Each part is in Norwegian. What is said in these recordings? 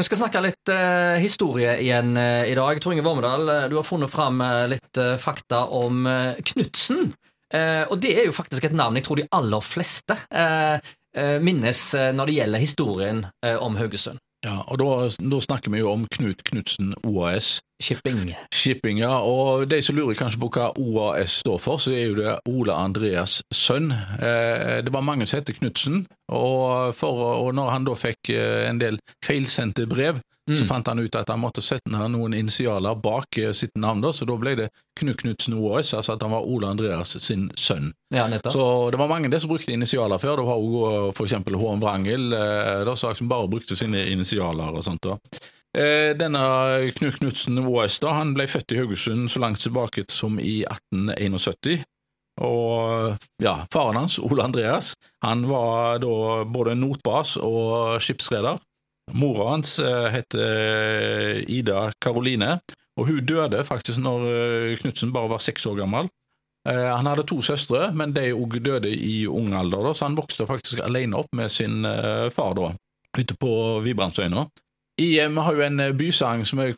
Vi skal snakke litt eh, historie igjen eh, i dag. Tor Inge Vormedal, eh, du har funnet fram eh, litt eh, fakta om Knutsen. Og det er jo faktisk et navn jeg tror de aller fleste minnes når det gjelder historien om Haugesund. Ja, og da, da snakker vi jo om Knut Knutsen OAS. Shipping. Shipping, ja. Og de som lurer kanskje på hva OAS står for, så er jo det Ola Andreas sønn. Eh, det var mange som het Knutsen, og, for, og når han da fikk eh, en del feilsendte brev, så fant han ut at han måtte sette noen initialer bak eh, sitt navn, da, så da ble det Knut Knutsen OAS, altså at han var Ola Andreas sin sønn. Ja, nettopp. Så det var mange der som brukte initialer før. Det var for eksempel Hån Wrangel, som bare brukte sine initialer og sånt. da. Eh, Denne Knut Knutsen da, han ble født i Haugesund så langt tilbake som i 1871. Og ja, faren hans, Ole Andreas, han var da både notbas og skipsreder. Mora hans eh, het eh, Ida Karoline, og hun døde faktisk når Knutsen bare var seks år gammel. Han hadde to søstre, men de òg døde i ung alder, så han vokste faktisk alene opp med sin far da, ute på Vibrandsøyna. I, eh, vi har jo en eh, bysang som er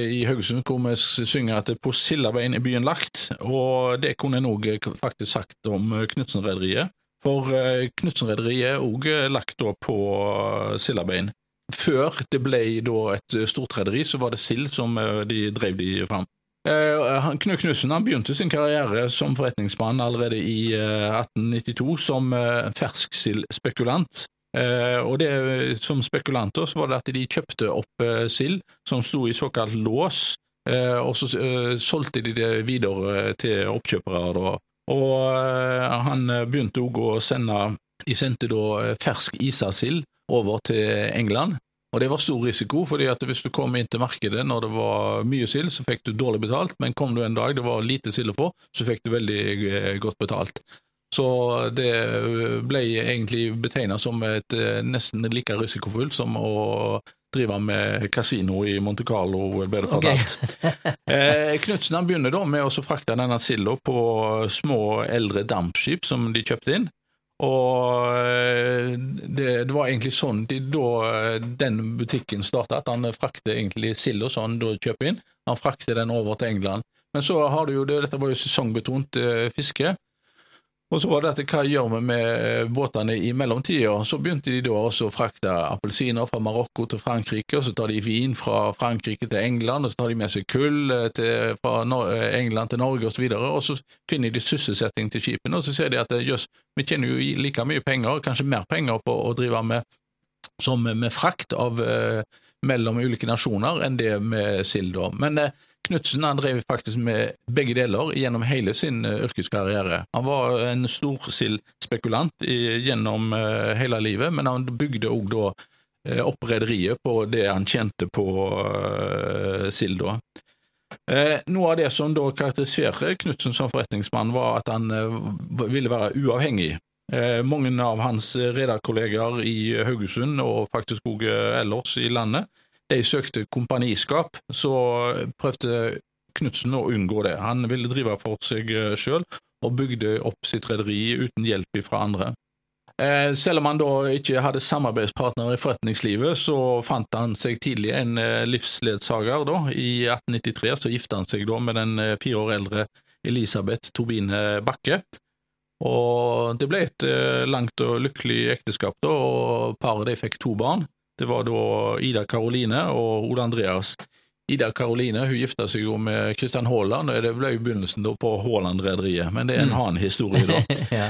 i Haugesund hvor vi synger at på Sildaveien er byen lagt, og det kunne en òg faktisk sagt om eh, Knutsen-rederiet. For eh, Knutsen-rederiet er òg eh, lagt på Sildaveien. Før det ble et eh, stort rederi, så var det sild som eh, de drev de fram. Eh, Knut Knutsen begynte sin karriere som forretningsmann allerede i eh, 1892 som eh, fersksildsspekulant. Eh, og det Som spekulanter så var det at de kjøpte opp eh, sild som sto i såkalt lås, eh, og så solgte de det videre til oppkjøpere. Da. Og han begynte òg å sende De sendte da fersk isasild over til England. Og det var stor risiko, fordi at hvis du kom inn til markedet når det var mye sild, så fikk du dårlig betalt, men kom du en dag det var lite sild å få, så fikk du veldig godt betalt. Så det ble egentlig betegnet som et eh, nesten like risikofullt som å drive med kasino i Monte Carlo, ble det fortalt. eh, Knutsen begynner da med å frakte denne silda på små, eldre dampskip som de kjøpte inn. Og eh, det, det var egentlig sånn de, da eh, den butikken starta, at han frakter egentlig silda som han da kjøper inn. Han frakter den over til England. Men så har du jo det, dette var jo sesongbetont eh, fiske. Og så var det at hva gjør vi med eh, båtene i mellomtida? Så begynte de da også å frakte appelsiner fra Marokko til Frankrike, og så tar de vin fra Frankrike til England, og så tar de med seg kull eh, til, fra eh, England til Norge osv., og, og så finner de sysselsetting til skipene, og så ser de at jøss, vi tjener jo like mye penger, kanskje mer penger på å drive med som med frakt av mellom ulike nasjoner enn det med sild. da. Men Knutsen han drev faktisk med begge deler gjennom hele sin eh, yrkeskarriere. Han var en storsildspekulant gjennom eh, hele livet, men han bygde òg da eh, opp rederiet på det han tjente på uh, sild. da. Eh, noe av det som da karakteriserer Knutsen som forretningsmann, var at han eh, ville være uavhengig. Eh, mange av hans rederkolleger i Haugesund, og faktisk òg ellers i landet, de søkte kompaniskap, så prøvde Knutsen å unngå det. Han ville drive for seg sjøl, og bygde opp sitt rederi uten hjelp fra andre. Eh, selv om han da ikke hadde samarbeidspartner i forretningslivet, så fant han seg tidlig en eh, livsledsager. da. I 1893 så gifta han seg da med den eh, fire år eldre Elisabeth Turbine Bakke. Og det ble et eh, langt og lykkelig ekteskap, da, og paret fikk to barn. Det var da Ida Karoline og Ole Andreas. Ida Karoline hun gifta seg jo med Kristian Haaland, og det ble jo begynnelsen da på Haaland-rederiet, men det er en annen historie, da. ja.